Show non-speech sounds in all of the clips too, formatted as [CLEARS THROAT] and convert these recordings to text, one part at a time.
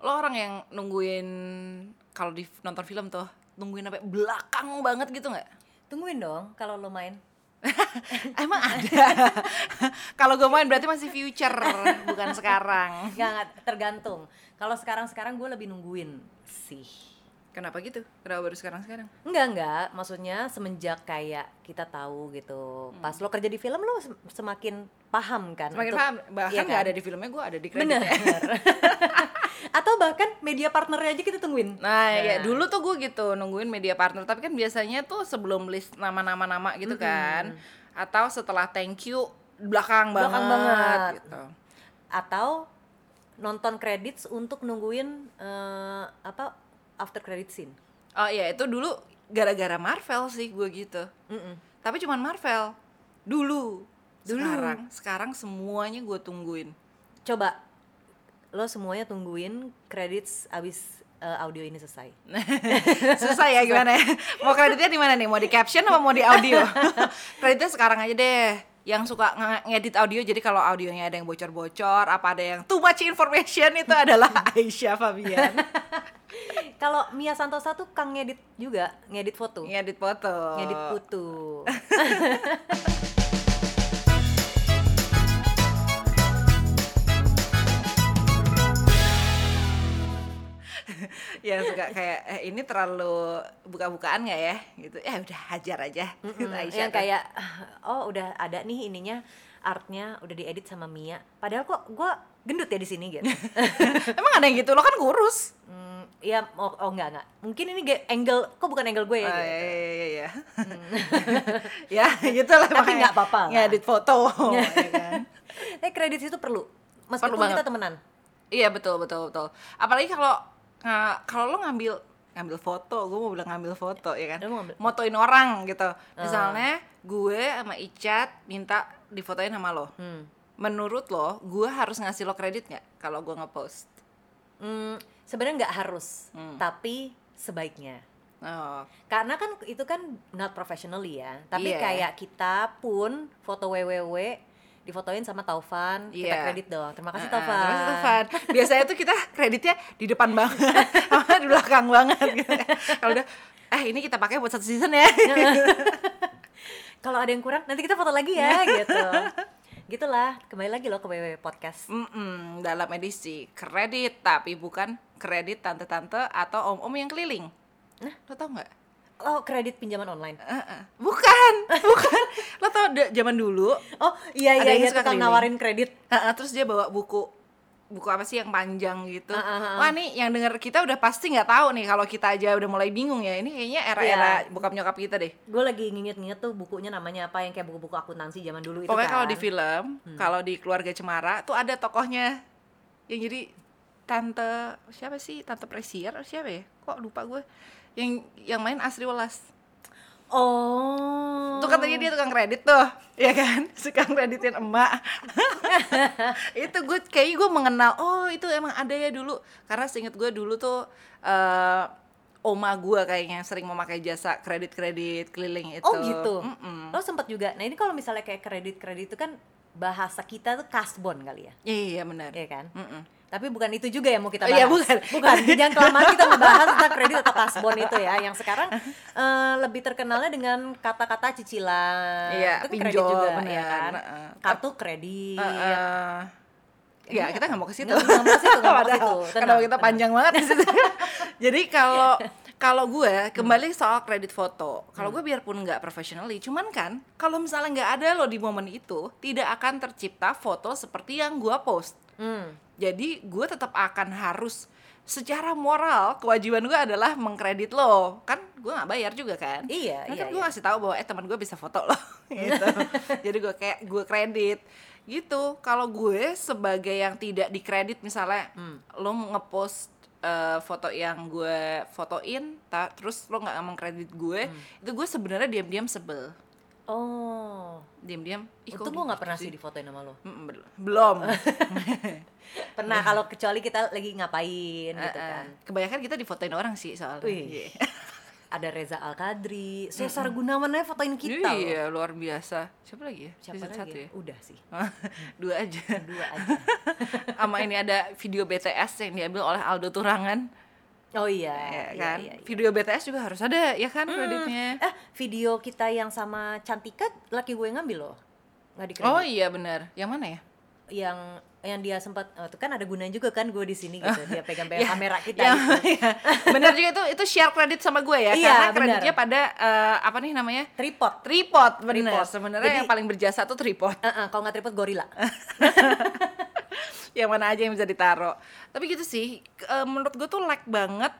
lo orang yang nungguin kalau di nonton film tuh nungguin sampai belakang banget gitu nggak Tungguin dong kalau lo main. [LAUGHS] emang ada [LAUGHS] kalau gue main berarti masih future bukan sekarang [LAUGHS] Enggak, enggak, tergantung. Kalau sekarang-sekarang gue lebih nungguin sih. kenapa gitu kenapa baru sekarang sekarang Enggak, enggak. Maksudnya semenjak kayak kita tahu gitu. Pas lo kerja di film lo sem- semakin paham kan. semakin untuk- paham bahkan Iya nggak kan? ada di filmnya gue ada di kredit Bener. Ya. Atau bahkan media partnernya aja kita tungguin. Nah, ya Nah. dulu tuh gue gitu nungguin media partner, tapi kan biasanya tuh sebelum list nama-nama nama gitu kan, atau setelah thank you belakang, Belakang banget, banget. gitu. Atau nonton credits untuk nungguin eh, apa after credit scene. Oh iya itu dulu gara-gara Marvel sih gue gitu. Mm-mm. Tapi cuman Marvel dulu. Dulu. Sekarang, sekarang semuanya gue tungguin. Coba lo semuanya tungguin credits abis eh, audio ini selesai. [LAUGHS] Susah ya gimana ya? Mau kreditnya di mana nih? Mau di caption apa mau di audio? [LAUGHS] Kreditnya sekarang aja deh. Yang suka nge- ngedit audio jadi kalau audionya ada yang bocor-bocor, apa ada yang too much information itu adalah [LAUGHS] Aisyah Fabian. Kalau Mia Santosa tuh kang ngedit juga, ngedit foto, ngedit foto. ngedit putu. Yang suka kayak eh, ini terlalu buka-bukaan nggak ya gitu ya udah hajar aja Mm, Aisyah yang kayak oh udah ada nih ininya artnya udah diedit sama Mia. Padahal kok gue gendut ya di sini gitu. [LAUGHS] emang ada yang gitu lo kan kurus Hmm, ya oh, oh enggak enggak. Mungkin ini angle kok bukan angle gue ya Ah, gitu. iya iya iya iya [LAUGHS] ya gitu lah Tapi nggak apa-apa ngedit foto [LAUGHS] ya kan Eh kredit itu perlu. Meskipun banget. kita temenan. Iya betul betul betul. Apalagi kalau nggak kalau lo ngambil ngambil foto, gue mau bilang ngambil foto ya kan. Ngambil- Motoin orang gitu. Misalnya gue sama Icat minta difotoin sama lo. Hmm. Menurut lo, gue harus ngasih lo kredit nggak kalau gue ngepost? Hmm, sebenarnya nggak harus, Hmm. tapi sebaiknya. Oh, Karena kan itu kan not professionally ya. Tapi Iya. kayak kita pun foto WWW difotoin sama Taufan, kita Iya. kredit dong. Terima kasih ah, Taufan. terima kasih, Taufan. Biasanya tuh kita kreditnya di depan banget, [LAUGHS] sama di belakang banget gitu. Kalau udah, eh ini kita pakai buat satu season ya. [LAUGHS] Kalau ada yang kurang nanti kita foto lagi ya gitu. [LAUGHS] Gitulah, kembali lagi loh ke WWW podcast. Mm-mm, dalam edisi kredit tapi bukan kredit tante-tante atau om-om yang keliling. Nah, lo tau nggak? Oh, kredit pinjaman online. Uh-uh. Bukan, [LAUGHS] bukan. Lo tau zaman dulu, Oh, iya Ada iya yang iya suka keliling. nawarin kredit. uh-uh, terus dia bawa buku buku apa sih yang panjang gitu. Ah, ah, ah. Wah nih yang denger kita udah pasti nggak tahu nih kalau kita aja udah mulai bingung ya. Ini kayaknya era-era Iya. bokap nyokap kita deh. Gue lagi nginget-nginget tuh bukunya namanya apa yang kayak buku-buku akuntansi zaman dulu itu Pokoknya kan. kalau di film, kalau di keluarga Cemara tuh ada tokohnya yang jadi tante siapa sih? Tante Presier atau siapa ya? Kok lupa gue. Yang yang main Asri Welas. Oh. Tuh katanya dia tukang kredit tuh, [LAUGHS] ya kan? Suka kreditin emak. [LAUGHS] itu gue kayaknya gue mengenal, oh itu emang ada ya dulu. Karena seinget gue dulu tuh eh oma gue kayaknya sering memakai jasa kredit-kredit keliling itu. Oh gitu. Mm-mm. Lo sempet juga. Nah, ini kalau misalnya kayak kredit-kredit itu kan bahasa kita tuh kasbon kali ya. Iya benar. Iya kan? Mm-mm. Tapi bukan itu juga yang mau kita Oh, bahas. iya, bukan. Bukan. [LAUGHS] Jangan kelamaan kita ngebahas tentang kredit atau kasbon itu ya. Yang sekarang eh, lebih terkenalnya dengan kata-kata cicilan. Iya, itu kan kredit pinjol, juga, bener. ya kan? Heeh. Kartu kredit. Eh, ya kita nggak mau ke situ. Nggak- mau ke situ, nggak mau ke situ. [LAUGHS] Karena kita panjang banget di situ. [LAUGHS] Jadi kalau kalau gue kembali soal kredit foto, kalau gue biarpun nggak professionally, cuman kan kalau misalnya nggak ada lo di momen itu, tidak akan tercipta foto seperti yang gue post. Hmm. Jadi gue tetap akan harus secara moral kewajiban gue adalah mengkredit lo. Kan gue nggak bayar juga kan? Iya, Nah, iya, kan gue iya. ngasih tahu bahwa eh teman gue bisa foto lo [LAUGHS] gitu. Jadi gue kayak gue kredit. Gitu. Kalau gue sebagai yang tidak dikredit misalnya Hmm. lo ngepost eh, foto yang gue fotoin ta- terus lo nggak mengkredit gue Hmm. itu gue sebenarnya diam-diam sebel Oh. diam-diam Itu gue nggak gitu pernah sih difotoin sama lo. Mm, bel- belum [LAUGHS] Pernah kalau kecuali kita lagi ngapain gitu Eh, eh. kan. kebanyakan kita difotoin orang sih soalnya Wih. Iya. [LAUGHS] ada Reza Al Kadri, Cesar Gunawan aja fotoin kita loh. Iya, luar biasa. Siapa lagi ya? Siapa Season lagi? satu ya? ya? Udah sih, [LAUGHS] Dua aja. dua aja. Sama ini ada video BTS yang diambil oleh Aldo Turangan. Oh iya, ya iya, kan? iya, iya. Video BTS juga harus ada, ya kan kreditnya. Eh, video kita yang sama Cantika laki gue ngambil loh. Nggak dikredit. Oh iya benar. Yang mana ya? Yang yang dia sempat oh, itu kan ada gunanya juga kan gue di sini gitu. [LAUGHS] Dia pegang-pegang Ya, kamera kita yang- gitu. [LAUGHS] ya. bener juga itu itu share kredit sama gue ya Iya, karena kreditnya pada eh, apa nih namanya Tripod. tripod bener sebenarnya yang paling berjasa tuh tripod Eh, eh, kalau nggak tripod gorila. [LAUGHS] [LAUGHS] yang mana aja yang bisa ditaruh. Tapi gitu sih eh, menurut gue tuh lag banget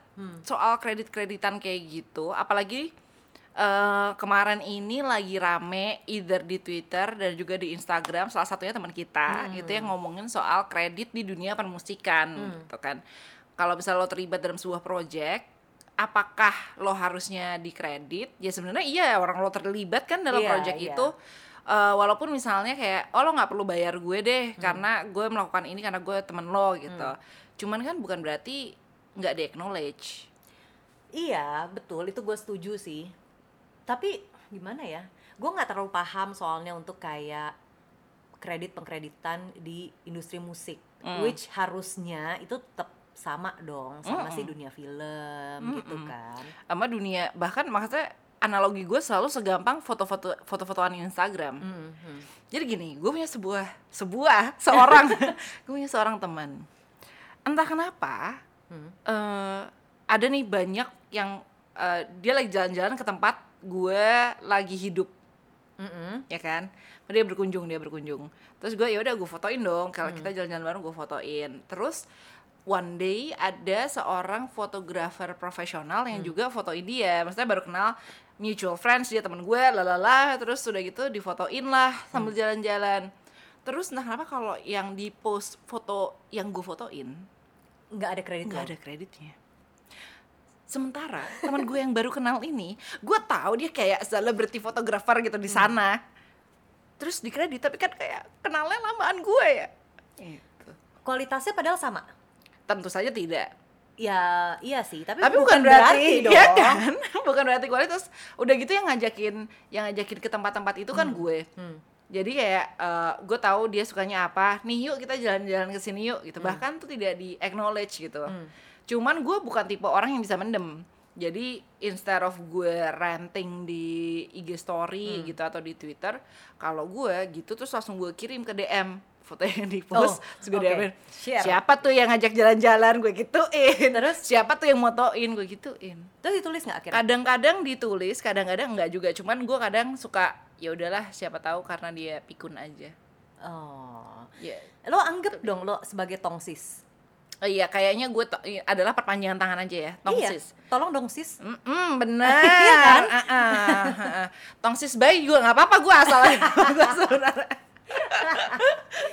soal kredit kreditan kayak gitu. Apalagi eh, kemarin ini lagi rame either di Twitter dan juga di Instagram salah satunya teman kita gitu yang ngomongin soal kredit di dunia permusikan gitu kan. Kalau misalnya lo terlibat dalam sebuah project apakah lo harusnya dikredit? Ya sebenarnya iya orang lo terlibat kan dalam Iya, project iya. itu Eh, walaupun misalnya kayak oh lo nggak perlu bayar gue deh karena gue melakukan ini karena gue temen lo gitu cuman kan bukan berarti nggak di acknowledge Iya, betul. Itu gue setuju sih. Tapi gimana ya? Gue nggak terlalu paham soalnya untuk kayak kredit pengkreditan di industri musik, Hmm. which harusnya itu tetap sama dong sama si dunia film gitu kan. sama dunia bahkan maksudnya analogi gue selalu segampang foto-foto foto-fotoan Instagram. Hmm, hmm. jadi gini gue punya sebuah sebuah [LAUGHS] seorang gue punya seorang teman. Entah kenapa Hmm. eh, ada nih banyak yang eh, dia lagi jalan-jalan ke tempat gue lagi hidup. Mm-mm. ya kan? Dia berkunjung dia berkunjung. Terus gue ya udah gue fotoin dong. Kalau kita jalan-jalan bareng gue fotoin. Terus one day ada seorang fotografer profesional yang juga fotoin dia. Maksudnya baru kenal mutual friends dia temen gue lalala terus sudah gitu difotoin lah sambil jalan-jalan. Terus nah kenapa kalau yang di post foto yang gue fotoin nggak ada kredit nggak ada kreditnya. Sementara teman gue yang baru kenal ini gue tahu dia kayak celebrity photographer gitu di sana. Terus di kredit tapi kan kayak kenalnya lamaan gue ya. Gitu. Kualitasnya padahal sama. tentu saja tidak Ya iya sih, tapi, tapi bukan, berarti, [LAUGHS] dong. ya kan? [LAUGHS] Bukan berarti kualitas udah gitu yang ngajakin yang ngajakin ke tempat-tempat itu kan gue. Hmm. jadi kayak eh, gue tahu dia sukanya apa nih yuk kita jalan-jalan ke sini yuk gitu. Bahkan tuh tidak di acknowledge gitu. Cuman gue bukan tipe orang yang bisa mendem. Jadi instead of gue ranting di IG story gitu atau di Twitter kalau gue gitu terus langsung gue kirim ke DM foto yang di post Oh, terus gue. DM-in, Share. siapa tuh yang ngajak jalan-jalan gue gituin Terus? siapa tuh yang motoin gue gituin Terus ditulis nggak akhirnya? kadang-kadang ditulis kadang-kadang enggak juga cuman gue kadang suka ya udahlah siapa tahu karena dia pikun aja Oh. ya Lo anggap dong lo sebagai tongsis. oh iya kayaknya gue adalah perpanjangan tangan aja ya tongsis Iya. Tolong dong sis. Mm-mm, [LAUGHS] bener Iya kan? Ah. tongsis bayi juga nggak apa-apa gue asal [LAUGHS] gue sebenarnya [LAUGHS]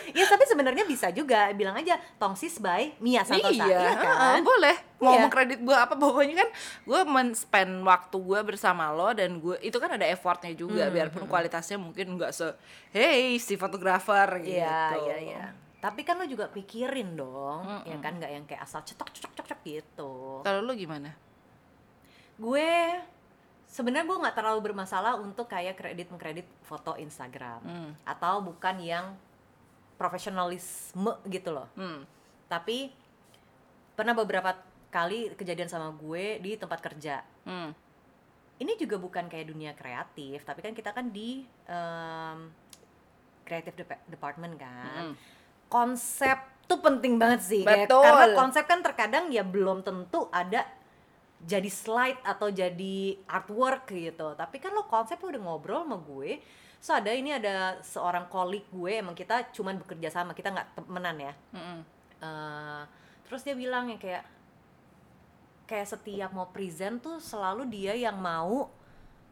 Ya tapi sebenarnya bisa juga bilang aja tongsis by Mia Santosa. iya, Iya kan? boleh mau Iya. mau kredit gue apa pokoknya kan gue men-spend waktu gue bersama lo dan gue itu kan ada effortnya juga Hmm, biarpun kualitasnya mungkin nggak se hey si fotografer gitu Iya, iya, iya. Tapi kan lo juga pikirin dong, ya kan nggak yang kayak asal cetok cetok cetok gitu. kalau lo gimana Gue sebenarnya gue nggak terlalu bermasalah untuk kayak kredit mengkredit foto Instagram Hmm. atau bukan yang profesionalisme gitu loh. hmm. Tapi pernah beberapa kali kejadian sama gue di tempat kerja. Hmm. Ini juga bukan kayak dunia kreatif, tapi kan kita kan di em, creative dep- department kan. Mm. Konsep tuh penting banget sih, kayak- Betul. karena konsep kan terkadang ya belum tentu ada jadi slide atau jadi artwork gitu. Tapi kan lo konsep lo udah ngobrol sama gue. So ada ini ada seorang kolik gue emang kita cuman bekerja sama, kita nggak temenan ya. Mm-mm. Eh, terus dia bilang yang kayak kayak setiap mau present tuh selalu dia yang mau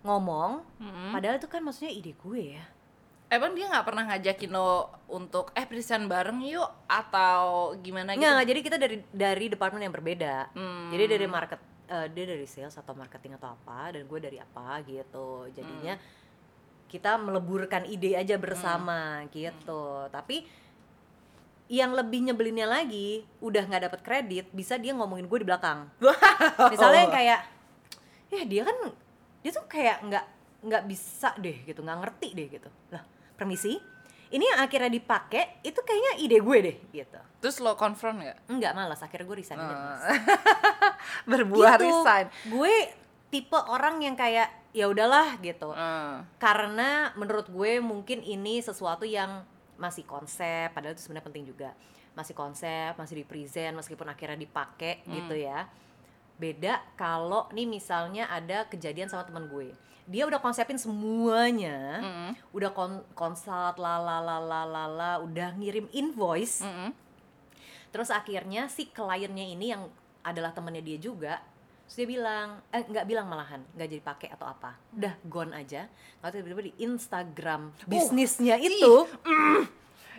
ngomong Mm-mm. padahal itu kan maksudnya ide gue ya Emang dia nggak pernah ngajakin lo untuk eh present bareng yuk atau gimana gitu? nggak nggak, jadi kita dari dari departemen yang berbeda Hmm. jadi dari market eh, dia dari sales atau marketing atau apa dan gue dari apa gitu. Jadinya kita meleburkan ide aja bersama gitu. Tapi yang lebih nyebelinnya lagi udah nggak dapat kredit bisa dia ngomongin gue di belakang. [LAUGHS] Misalnya yang kayak ya dia kan dia tuh kayak nggak nggak bisa deh gitu nggak ngerti deh gitu. Lah permisi ini yang akhirnya dipakai itu kayaknya ide gue deh gitu Terus lo confront nggak? Enggak malas akhirnya gue resign. Mas. [LAUGHS] Berbuah Gitu. resign. gue tipe orang yang kayak ya udahlah gitu Hmm. karena menurut gue mungkin ini sesuatu yang masih konsep padahal itu sebenarnya penting juga masih konsep masih di present meskipun akhirnya dipakai gitu ya beda kalau nih misalnya ada kejadian sama teman gue dia udah konsepin semuanya Mm-mm. udah kon konsult la la la la la la, udah ngirim invoice Mm-mm. terus akhirnya si kliennya ini yang adalah temannya dia juga terus dia bilang eh nggak bilang malahan nggak jadi pakai atau apa udah gone aja lalu tiba-tiba di Instagram bisnisnya itu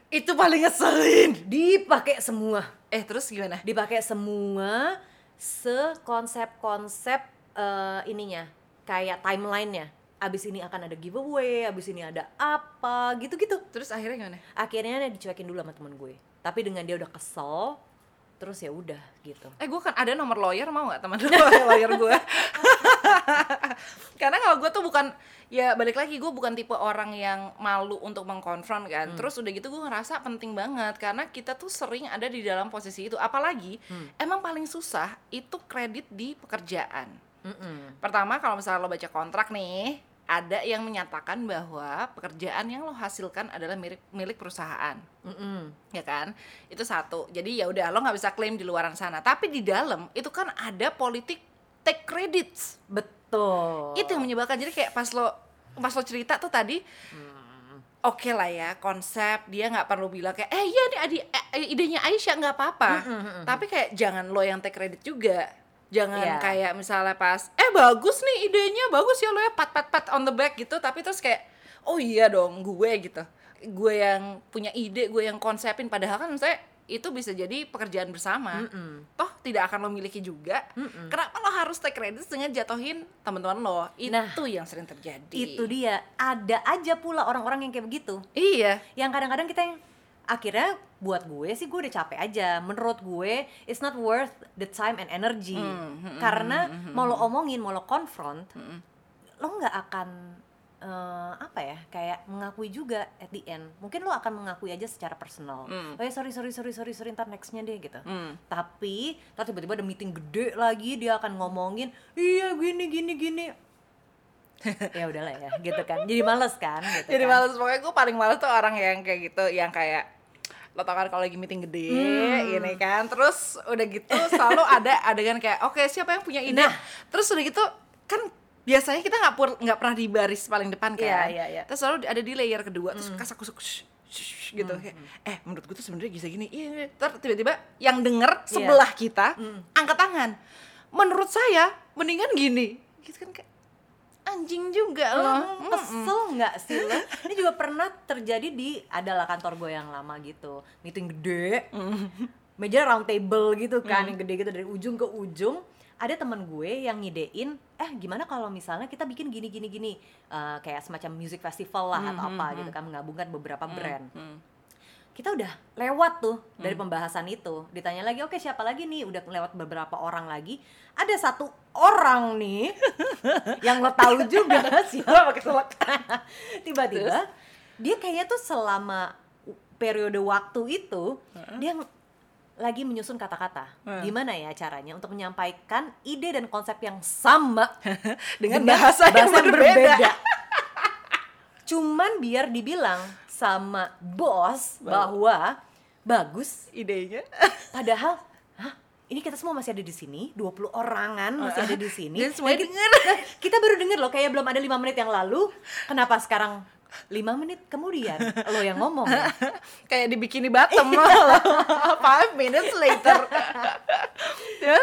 Itu paling ngeselin. dipakai semua Eh terus gimana? dipakai semua sekonsep-konsep eh, ininya kayak timelinenya abis ini akan ada giveaway abis ini ada apa gitu-gitu Terus akhirnya gimana? akhirnya dia dicuekin dulu sama temen gue tapi dengan dia udah kesel terus ya udah gitu Eh gue kan ada nomor lawyer mau nggak teman [LAUGHS] lawyer gue? [LAUGHS] [LAUGHS] Karena kalau gue tuh bukan ya balik lagi gue bukan tipe orang yang malu untuk mengkonfront kan. Terus udah gitu gue ngerasa penting banget karena kita tuh sering ada di dalam posisi itu. Apalagi emang paling susah itu kredit di pekerjaan. Mm-mm. Pertama kalau misalnya lo baca kontrak nih, ada yang menyatakan bahwa pekerjaan yang lo hasilkan adalah milik milik perusahaan Mm-mm. ya kan itu satu jadi ya udah lo nggak bisa klaim di luaran sana tapi di dalam itu kan ada politik take credits. Betul. Itu yang menyebalkan jadi kayak pas lo pas lo cerita tuh tadi oke lah ya konsep dia nggak perlu bilang kayak eh iya nih adi, eh, idenya Aisyah nggak apa-apa. Tapi kayak jangan lo yang take credit juga. Jangan Iya. kayak misalnya pas eh bagus nih idenya bagus ya lo ya pat pat pat on the back gitu. Tapi terus kayak oh iya dong gue gitu. Gue yang punya ide gue yang konsepin. Padahal kan misalnya itu bisa jadi pekerjaan bersama. Mm-mm. toh tidak akan lo miliki juga. Mm-mm. kenapa lo harus take credit dengan jatuhin teman-teman lo? Itu Nah, yang sering terjadi. itu dia. Ada aja pula orang-orang yang kayak begitu. Iya. Yang kadang-kadang kita yang akhirnya buat gue sih gue udah capek aja. Menurut gue it's not worth the time and energy. Hmm, hmm, karena hmm, hmm, mau lo omongin mau lo confront Mm-mm. lo nggak akan eh, apa ya kayak mengakui juga at the end mungkin lo akan mengakui aja secara personal Hmm. oh ya sorry sorry sorry sorry sorry ntar nextnya deh gitu Hmm. tapi ntar tiba-tiba ada meeting gede lagi dia akan ngomongin iya gini gini gini [LAUGHS] ya udahlah ya gitu kan jadi males kan gitu jadi kan. males pokoknya gue paling males tuh orang yang kayak gitu yang kayak lo tau kan kalau lagi meeting gede Hmm. gini kan terus udah gitu selalu ada adegan kayak oke siapa yang punya ide Nah. terus udah gitu kan biasanya kita nggak pur- nggak pernah di baris paling depan kan. Iya, iya, iya. terus selalu ada di layer kedua terus kasak kusuk shh, shh, gitu. Kayak eh menurut gue tuh sebenarnya bisa gini iya iya. terus tiba-tiba yang denger sebelah kita angkat tangan. Menurut saya mendingan gini. Gitu kan kayak anjing juga loh. Hmm, kesel nggak sih lo? Ini juga pernah terjadi di adalah kantor gue yang lama gitu, meeting gede, meja round table gitu kan, yang gede gitu. Dari ujung ke ujung. Ada teman gue yang ngidein, eh gimana kalau misalnya kita bikin gini gini gini, Eh, kayak semacam music festival lah atau apa gitu kan, menggabungkan beberapa brand. Hmm. Kita udah lewat tuh dari pembahasan itu, ditanya lagi, oke siapa lagi nih? Udah lewat beberapa orang lagi, ada satu orang nih [LAUGHS] yang lo tahu juga [LAUGHS] siapa. [LAUGHS] Tiba-tiba dia kayaknya tuh selama periode waktu itu dia ng- lagi menyusun kata-kata. Hmm. Gimana ya caranya untuk menyampaikan ide dan konsep yang sama [LAUGHS] dengan bahasa, yang berbeda. [LAUGHS] Cuman biar dibilang sama bos bahwa bagus idenya [LAUGHS] Padahal? Ini kita semua masih ada di sini, 20 orangan masih ada di sini. Dan semuanya kita, Nah, kita baru denger loh, kayak belum ada lima menit yang lalu. Kenapa sekarang lima menit kemudian lo yang ngomong? ya? [LAUGHS] kayak di bikini bottom [LAUGHS] five minutes later. Ya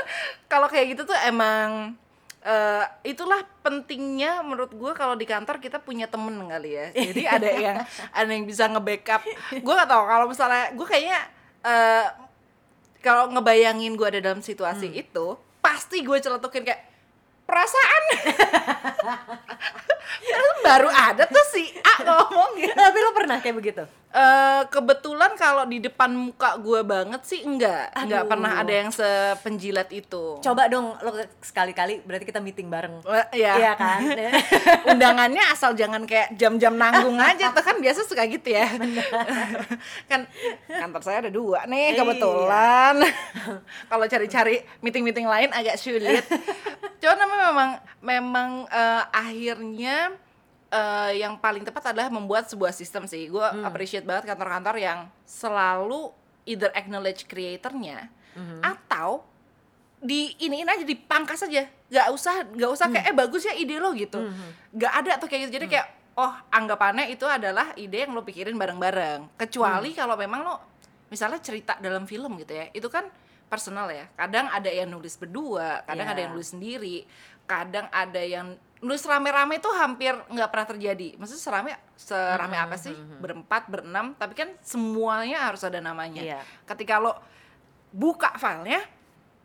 kalau kayak gitu tuh emang eh, itulah pentingnya menurut gue kalau di kantor kita punya temen kali ya. Jadi ada yang ada yang bisa nge-backup. Gue gak tau kalau misalnya gue kayaknya eh, kalau ngebayangin gue ada dalam situasi itu pasti gue celetukin kayak perasaan [LAUGHS] baru ada tuh si A ngomong gitu Tapi lo pernah kayak begitu? Eh, kebetulan kalau di depan muka gue banget sih enggak, enggak Aduh. pernah ada yang sepenjilat itu. Coba dong lo sekali-kali berarti kita meeting bareng. Eh, ya. Iya kan? [LAUGHS] undangannya asal jangan kayak jam-jam nanggung aja tuh kan biasa suka gitu ya [LAUGHS] kan kantor saya ada dua nih Iya. kebetulan [LAUGHS] kalau cari-cari meeting-meeting lain agak sulit cuman memang memang memang eh, akhirnya eh, yang paling tepat adalah membuat sebuah sistem sih gue Hmm. appreciate banget kantor-kantor yang selalu either acknowledge creatornya Mhm. atau di iniin aja dipangkas aja nggak usah nggak usah Hmm. kayak eh bagus ya ide lo gitu nggak ada tuh kayak gitu jadi kayak oh anggapannya itu adalah ide yang lo pikirin bareng-bareng kecuali Hmm. kalau memang lo misalnya cerita dalam film gitu ya itu kan personal ya kadang ada yang nulis berdua kadang Iya. ada yang nulis sendiri kadang ada yang nulis rame-rame itu hampir nggak pernah terjadi. Maksudnya serame serame Hmm, apa sih? berempat berenam tapi kan semuanya harus ada namanya. Iya. ketika lo buka filenya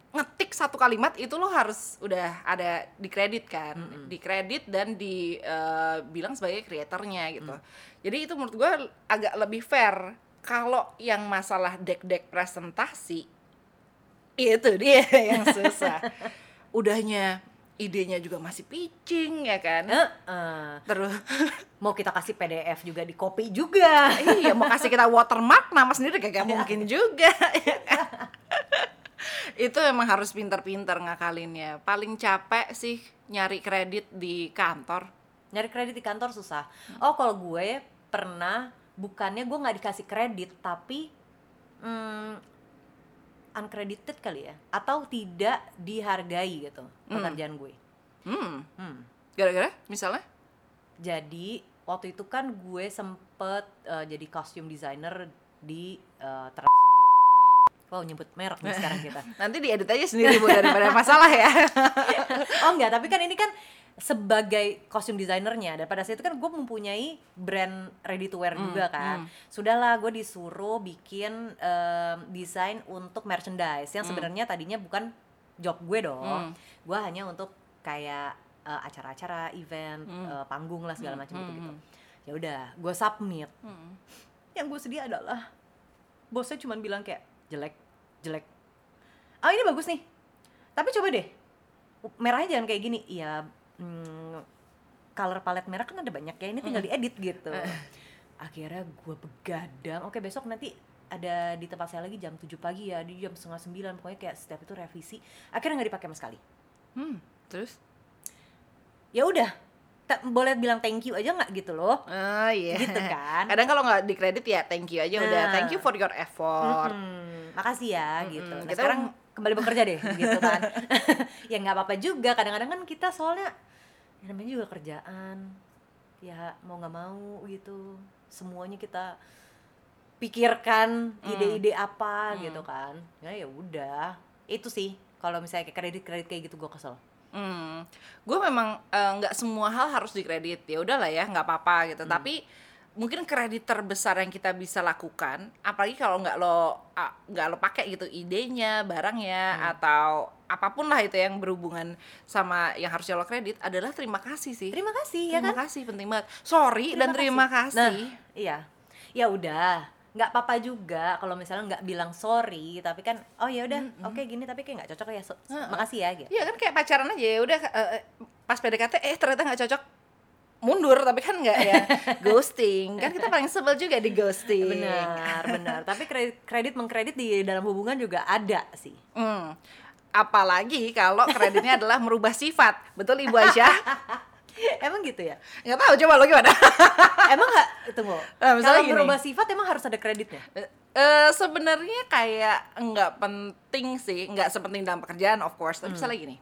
ngetik satu kalimat itu lo harus udah ada di kredit kan di kredit dan dibilang sebagai kreatornya gitu. Jadi itu menurut gue agak lebih fair. Kalau yang masalah deck-deck presentasi itu dia [LAUGHS] yang susah. Udahnya idenya juga masih pitching ya kan Heeh. terus [LAUGHS] Mau kita kasih PDF juga di copy juga. iya mau kasih kita watermark nama sendiri kagak mungkin juga ya kan? itu emang harus pinter-pinter ngakalinnya paling capek sih nyari kredit di kantor Nyari kredit di kantor susah. Oh, kalau gue pernah bukannya gue nggak dikasih kredit tapi hmm, uncredited kali ya atau tidak dihargai gitu pekerjaan gue. hmm Hmm. gara-gara misalnya Jadi waktu itu kan gue sempet eh, jadi costume designer di eh, Trans Studio kan. Wow nyebut merek nih sekarang kita. [LAUGHS] nanti diedit aja sendiri bu daripada masalah ya [LAUGHS] Oh enggak, tapi kan ini kan sebagai kostum desainernya dan pada saat itu kan gue mempunyai brand ready to wear juga kan. Sudahlah gue disuruh bikin em, desain untuk merchandise yang sebenarnya tadinya bukan job gue dong. Gue hanya untuk kayak eh, acara-acara, event, eh, panggung lah segala macam gitu-gitu. Ya udah, gue submit. Yang gue sedih adalah bosnya cuma bilang kayak jelek, jelek. Oh ini bagus nih. Tapi coba deh merahnya jangan kayak gini iya hmm, color palette merah kan ada banyak ya ini tinggal diedit gitu. Akhirnya gue begadang. Oke besok nanti ada di tempat saya lagi jam 7 pagi ya di jam setengah sembilan. Pokoknya kayak setiap itu revisi. Akhirnya nggak dipakai sama sekali. Hmm terus? Ya udah ta- boleh bilang thank you aja nggak gitu loh? Oh iya. Gitu kan. kadang kalau nggak di kredit ya thank you aja udah. Nah. thank you for your effort. Hmm, makasih ya gitu. Nah, kita sekarang kembali bekerja deh [LAUGHS] gitu kan. [LAUGHS] ya nggak apa-apa juga. Kadang-kadang kan kita soalnya ya namanya juga kerjaan. Ya mau nggak mau gitu. Semuanya kita pikirkan ide-ide apa gitu kan. Ya ya udah. Itu sih kalau misalnya kayak kredit-kredit kayak gitu gue kesel. Hmm, gue memang eh, nggak semua hal harus dikredit ya udahlah ya nggak apa-apa gitu tapi mungkin kredit terbesar yang kita bisa lakukan apalagi kalau nggak lo nggak lo pakai gitu idenya barangnya atau apa pun lah itu yang berhubungan sama yang harusnya lo kredit adalah terima kasih sih Terima kasih ya terima kan. kasih penting banget sorry dan terima kasih Nah, iya. Ya udah, nggak apa-apa juga kalau misalnya nggak bilang sorry, tapi kan oh ya udah, oke gini tapi kayak nggak cocok ya. so- makasih ya gitu. Iya kan kayak pacaran aja ya udah eh, pas PDKT eh ternyata nggak cocok mundur tapi kan nggak ya [LAUGHS] ghosting kan kita paling sebel juga di ghosting Benar, benar. Tapi kredit, kredit mengkredit di dalam hubungan juga ada sih. Hmm. apalagi kalau kreditnya adalah merubah sifat betul ibu Aisyah [LAUGHS] emang gitu ya? nggak tahu coba lo gimana [LAUGHS] Emang nggak tunggu. Nah, Kalau gini. berubah sifat emang harus ada kreditnya. Eh, sebenarnya kayak nggak penting sih nggak sepenting dalam pekerjaan of course tapi misalnya gini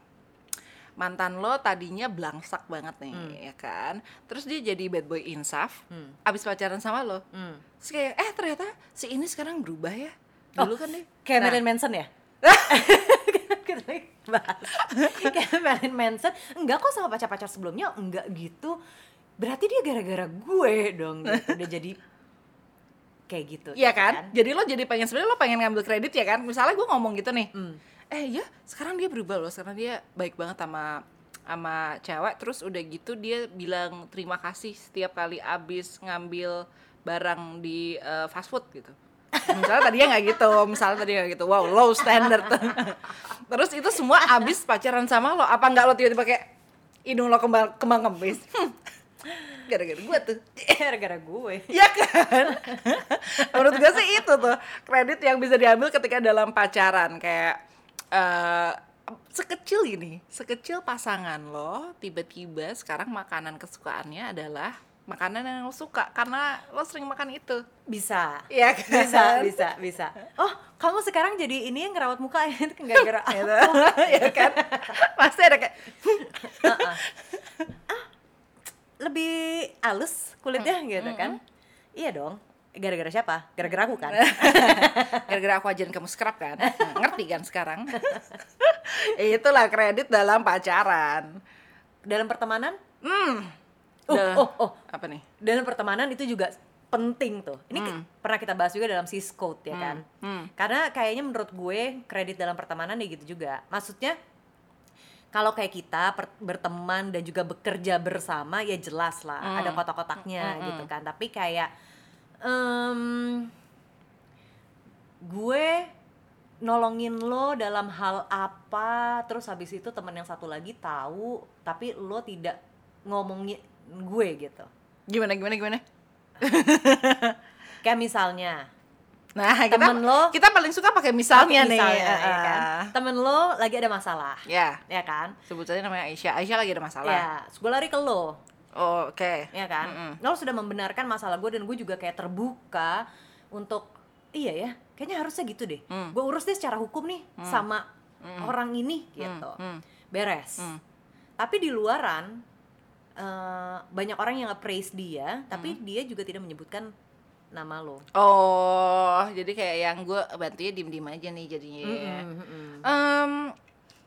mantan lo tadinya belangsak banget nih ya kan terus dia jadi bad boy insaf abis pacaran sama lo Hmm. terus kayak eh ternyata si ini sekarang berubah ya dulu kan dia Kayak Nah, Manson ya? Kita lagi bahas. Kayak Marilyn Manson, enggak kok sama pacar-pacar sebelumnya, enggak gitu. Berarti dia gara-gara gue dong gitu. Udah jadi kayak gitu. Iya gitu kan? Jadi lo jadi pengen sebenarnya lo pengen ngambil kredit ya kan? Misalnya gue ngomong gitu nih, Hmm. Eh ya sekarang dia berubah loh, sekarang dia baik banget sama sama cewek, terus udah gitu dia bilang terima kasih setiap kali abis ngambil barang di eh, fast food gitu. Misalnya tadinya nggak gitu misalnya tadi nggak gitu. Wow low standard. [LAUGHS] Terus itu semua abis pacaran sama lo apa nggak lo tiba-tiba kayak hidung lo kembang kembang kempis [LAUGHS] gara-gara gue tuh. [LAUGHS] Gara-gara gue. Iya kan? Menurut gue sih itu tuh kredit yang bisa diambil ketika dalam pacaran. Kayak eh sekecil gini, sekecil pasangan lo tiba-tiba sekarang makanan kesukaannya adalah makanan yang lo suka karena lo sering makan itu. bisa. Iya kan? bisa bisa bisa. Oh kamu sekarang jadi ini yang ngerawat muka itu kan gara-gara Gitu. Iya kan? [LAUGHS] Pasti ada kayak lebih halus kulitnya gitu kan? Iya dong gara-gara siapa gara-gara aku kan [LAUGHS] gara-gara aku ajarin kamu scrub kan. Nah, Ngerti kan sekarang? [LAUGHS] Itulah kredit dalam pacaran. dalam pertemanan Hmm. oh Dah. oh oh Apa nih? dalam pertemanan itu juga penting tuh ini ke- pernah kita bahas juga dalam sis code ya kan hmm. karena kayaknya menurut gue kredit dalam pertemanan ya gitu juga maksudnya kalau kayak kita per- berteman dan juga bekerja bersama ya jelas lah Hmm. ada kotak-kotaknya gitu kan tapi kayak em, gue nolongin lo dalam hal apa terus habis itu teman yang satu lagi tahu tapi lo tidak ngomongin gue gitu Gimana gimana gimana? kayak misalnya Nah, kita, Temen lo- kita paling suka pakai misalnya, nih. misalnya, ya Ah. kan? temen lo lagi ada masalah Ya, ya kan sebut saja namanya Aisyah. Aisyah lagi ada masalah. ya gue lari ke lo Oh, Oke. ya kan Mm-mm. lo sudah membenarkan masalah gue dan gue juga kayak terbuka untuk iya ya kayaknya harusnya gitu deh Hmm. gue urus deh secara hukum nih sama orang ini gitu hmm. beres Hmm. tapi di luaran eh, banyak orang yang nge-praise dia tapi Hmm. dia juga tidak menyebutkan nama lo Oh, jadi kayak yang gue bantunya diem-diem aja nih jadinya. ya. Mm-mm, mm-mm. Em,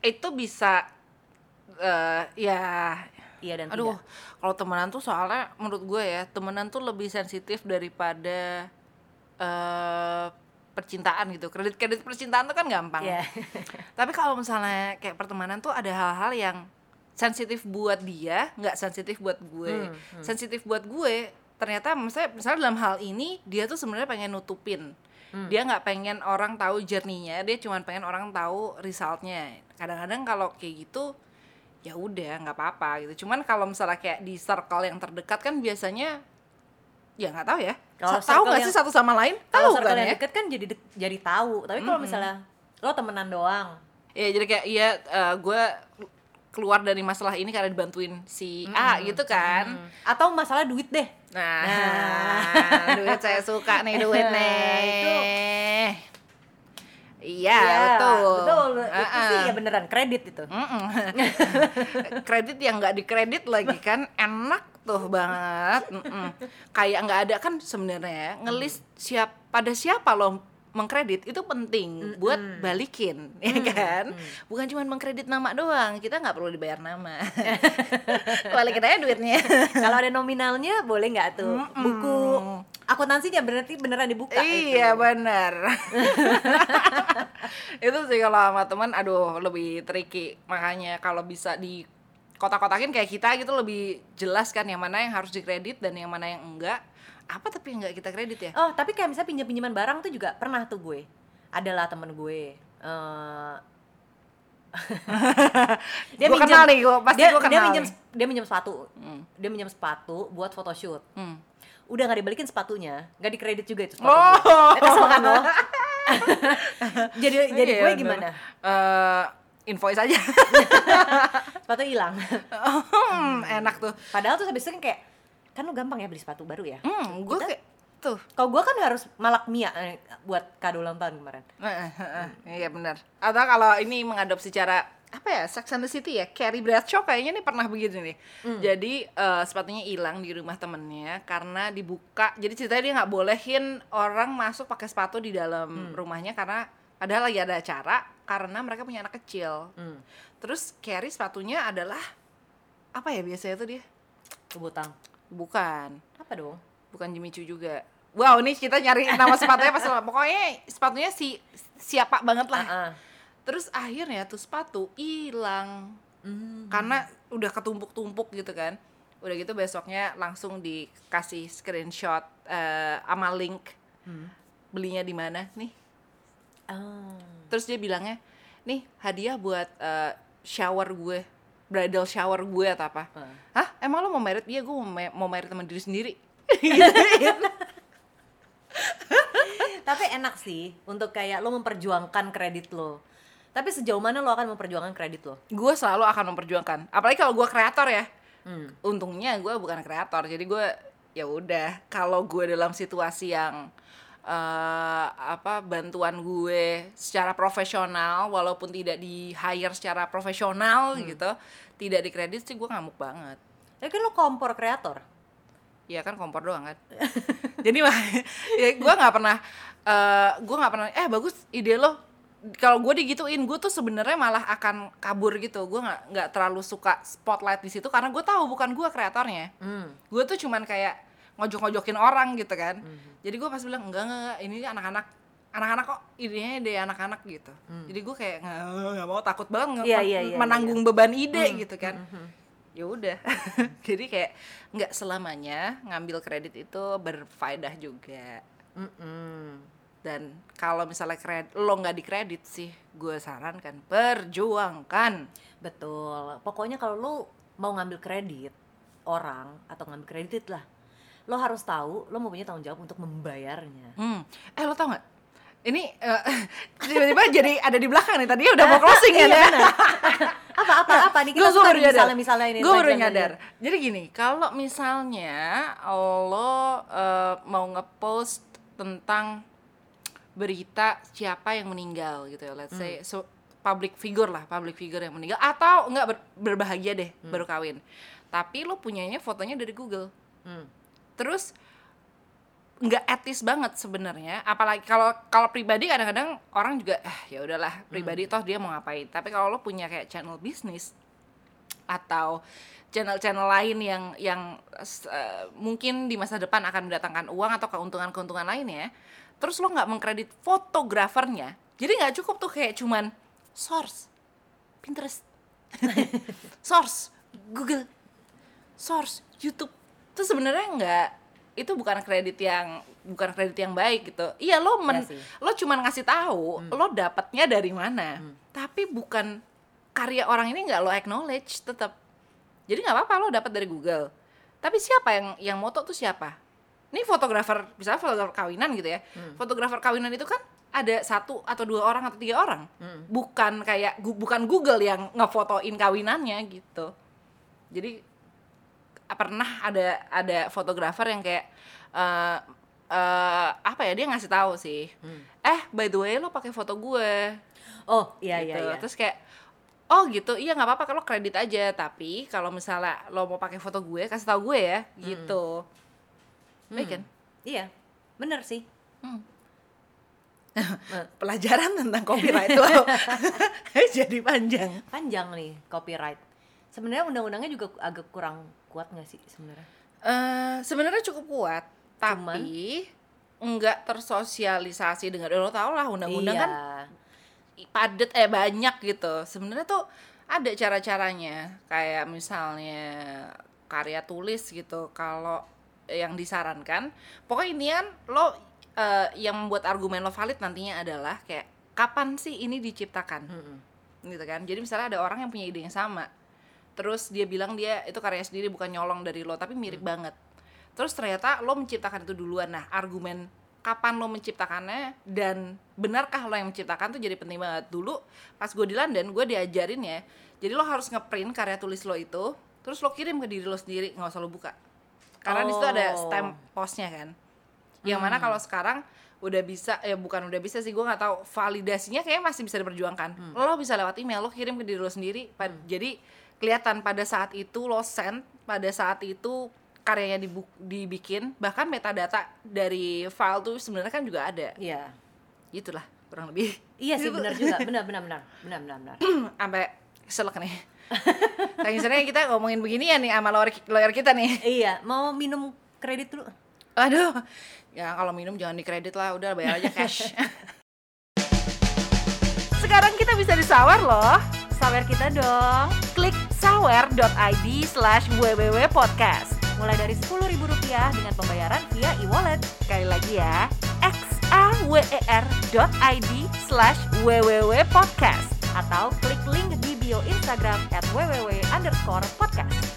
itu bisa eh ya iya dan aduh kalau temenan tuh soalnya menurut gue ya temenan tuh lebih sensitif daripada eh percintaan gitu kredit kredit percintaan tuh kan gampang Iya. [LAUGHS] tapi kalau misalnya kayak pertemanan tuh ada hal-hal yang sensitif buat dia nggak sensitif buat gue Hmm, hmm. sensitif buat gue ternyata misalnya misalnya dalam hal ini dia tuh sebenarnya pengen nutupin Hmm. dia nggak pengen orang tahu journey-nya dia cuma pengen orang tahu resultnya kadang-kadang kalau kayak gitu ya udah nggak apa-apa gitu. Cuman kalau misalnya kayak di circle yang terdekat kan biasanya ya nggak tahu ya. Kalau tahu nggak sih satu sama lain? Kalau tahu circle kan yang ya deket kan jadi dek- jadi tahu. Tapi kalau misalnya lo temenan doang. Ya jadi kayak iya eh, gue keluar dari masalah ini karena dibantuin si A gitu kan. Hmm. atau masalah duit deh. Nah, Nah. [LAUGHS] duit saya suka nih duit nih Itu- iya Iya, betul betul itu Ah-ah. sih ya beneran kredit itu Mm-mm. [LAUGHS] kredit yang nggak dikredit lagi kan enak tuh banget Mm-mm. kayak nggak ada kan sebenarnya ngelis siap pada siapa lo mengkredit itu penting buat balikin [LAUGHS] ya kan? Bukan cuma mengkredit nama doang kita nggak perlu dibayar nama. [LAUGHS] Balikin aja duitnya. [LAUGHS] Kalau ada nominalnya boleh nggak tuh? Buku akuntansinya berarti beneran dibuka iya itu. benar itu sih kalau sama teman aduh lebih tricky. Makanya kalau bisa di kotak-kotakin kayak kita gitu lebih jelas kan yang mana yang harus dikredit dan yang mana yang enggak apa tapi yang enggak kita kredit ya oh tapi kayak misalnya pinjam pinjaman barang tuh juga pernah tuh gue adalah temen gue eh [LAUGHS] Gua kenal nih, gua- pasti dia, gua dia kenal minjem nih. dia minjem sepatu Hmm. dia minjem sepatu buat photoshoot Hmm. udah nggak dibalikin sepatunya nggak dikredit juga itu sepatu Oh. gue. Eh, kesel kan lo [LAUGHS] [LAUGHS] jadi jadi gue gimana Eh, invoice aja. [LAUGHS] Sepatu hilang. Hmm, enak tuh. Padahal tuh habis itu kan kayak kan lo gampang ya beli sepatu baru ya? Hmm, gue kayak tuh. Kalau gue kan harus malak mia eh, buat kado ulang tahun kemarin. Eh, Iya benar. Atau kalau ini mengadopsi cara apa ya Sex and the City ya? Carrie Bradshaw kayaknya nih pernah begini nih. Jadi eh, sepatunya hilang di rumah temennya karena dibuka. Jadi ceritanya dia nggak bolehin orang masuk pakai sepatu di dalam rumahnya karena padahal lagi ada acara karena mereka punya anak kecil. hmm. Terus Carrie sepatunya adalah apa ya biasanya tuh dia? kebutang Bukan. apa dong bukan Jimmy Choo juga. Wow, nih kita nyari nama sepatunya pas [LAUGHS] pokoknya sepatunya si siapa banget lah. Ah, ah. Terus akhirnya tuh sepatu hilang Hmm. karena udah ketumpuk-tumpuk gitu kan. udah gitu besoknya langsung dikasih screenshot eh, sama link belinya di mana nih Ah. terus dia bilangnya nih hadiah buat eh, shower gue bridal shower gue atau apa Ah. hah emang lo mau merit iya gue mau, mau merit teman diri sendiri [LAUGHS] Tapi enak sih untuk kayak lo memperjuangkan kredit lo. Tapi sejauh mana lo akan memperjuangkan kredit lo? gue selalu akan memperjuangkan apalagi kalau gue kreator ya Hmm. untungnya gue bukan kreator jadi gue ya udah kalau gue dalam situasi yang eh, apa bantuan gue secara profesional walaupun tidak di hire secara profesional gitu tidak dikredit sih gue ngamuk banget. Ya kan lo kompor kreator. Iya kan kompor doang kan. [LAUGHS] Jadi mah ya gue nggak pernah eh gue nggak pernah eh bagus ide lo. Kalau gue digituin gue tuh sebenarnya malah akan kabur gitu. Gue nggak nggak terlalu suka spotlight di situ karena gue tahu bukan gue kreatornya. Hmm. gue tuh cuman kayak ngojok-ngojokin orang gitu kan. Jadi gue pas bilang enggak enggak, ini anak-anak. Anak-anak kok idenya ide anak-anak gitu. Jadi gue kayak nggak mau takut banget nge- men- iya, iya, menanggung beban ide gitu kan. Mhm. ya udah. [LAUGHS] Jadi kayak nggak selamanya ngambil kredit itu berfaedah juga. Mm-mm. dan kalau misalnya kredit lo nggak dikredit sih gue sarankan perjuangkan. Betul. Pokoknya kalau lo mau ngambil kredit orang atau ngambil kredit lah, lo harus tahu lo mau punya tanggung jawab untuk membayarnya. hmm. eh lo tau nggak? Ini eh, [LAUGHS] tiba-tiba jadi ada di belakang nih tadinya udah mau closing kan ya benar. [LAUGHS] apa apa apa? Nih kita gue baru nyadar. misalnya misalnya ini gue baru nyadar. Jadi gini kalau misalnya lo eh, mau ngepost tentang berita siapa yang meninggal gitu ya let's say so public figure lah public figure yang meninggal atau enggak ber- berbahagia deh baru kawin. Tapi lo punyanya fotonya dari Google. Hmm. Terus nggak etis banget sebenarnya. Apalagi kalau kalau pribadi kadang-kadang orang juga ah ya udahlah pribadi toh dia mau ngapain. Tapi kalau lo punya kayak channel bisnis atau channel-channel lain yang yang eh, mungkin di masa depan akan mendatangkan uang atau keuntungan-keuntungan lainnya terus lo nggak mengkredit fotografernya jadi nggak cukup tuh kayak cuman source Pinterest [LAUGHS] source Google source YouTube itu sebenarnya nggak itu bukan kredit yang bukan kredit yang baik gitu. Iya lo men, sih. Hmm. lo cuman ngasih tahu lo dapatnya dari mana. Tapi bukan karya orang ini nggak lo acknowledge tetap jadi nggak apa-apa lo dapat dari Google. Tapi siapa yang yang moto tuh siapa? Ini fotografer misalnya fotografer kawinan gitu ya. Hmm. fotografer kawinan itu kan ada satu atau dua orang atau tiga orang. Hmm. bukan kayak bukan Google yang ngefotoin kawinannya gitu. Jadi pernah ada ada fotografer yang kayak eh eh, apa ya dia ngasih tahu sih Hmm. eh by the way lo pakai foto gue. Oh iya iya gitu. iya terus kayak oh gitu iya nggak apa-apa kalau kredit aja tapi kalau misalnya lo mau pakai foto gue kasih tahu gue ya. Gitu. Baik kan? Iya bener sih. Hmm. Eh, [LAUGHS] pelajaran tentang copyright lo. [LAUGHS] [LAUGHS] Jadi panjang. Panjang nih copyright sebenarnya undang-undangnya juga agak kurang kuat nggak sih sebenarnya? Eh, sebenarnya cukup kuat tapi nggak tersosialisasi dengan lo tau lah undang-undang iya. kan padet eh banyak gitu. Sebenarnya tuh ada cara-caranya. Kayak misalnya karya tulis gitu kalau yang disarankan. Pokoknya ini kan lo eh, yang membuat argumen lo valid nantinya adalah kayak kapan sih ini diciptakan? Mm-mm. gitu kan. Jadi misalnya ada orang yang punya ide yang sama terus dia bilang dia itu karya sendiri bukan nyolong dari lo tapi mirip banget. Terus ternyata lo menciptakan itu duluan. Nah argumen kapan lo menciptakannya dan benarkah lo yang menciptakan tuh jadi penting banget. Dulu pas gue di London gue diajarin ya jadi lo harus ngeprint karya tulis lo itu terus lo kirim ke diri lo sendiri nggak usah lo buka. Karena di situ ada Oh. stamp postnya kan. Yang mana kalau sekarang udah bisa ya bukan udah bisa sih gue nggak tahu validasinya kayaknya masih bisa diperjuangkan. Lo bisa lewat email lo kirim ke diri lo sendiri Pa- jadi kelihatan pada saat itu lo send pada saat itu karyanya dibu- dibikin. Bahkan metadata dari file tuh sebenarnya kan juga ada. Iya. Gitulah kurang lebih. Iya sih benar juga. [LAUGHS] Benar benar benar. Benar benar benar. [CLEARS THROAT] Sampai selek nih. [LAUGHS] Saking seringnya kita ngomongin begini ya nih sama lawyer, lawyer kita nih. [LAUGHS] Iya mau minum kredit dulu. Aduh, ya kalau minum jangan dikredit lah, udah bayar aja cash. Sekarang kita bisa disawar loh. sawer kita dong. Klik sawer.id slash www.podcast Mulai dari Rp10.000 dengan pembayaran via e-wallet. Sekali lagi ya, xawer.id slash www.podcast Atau klik link di bio Instagram at www podcast.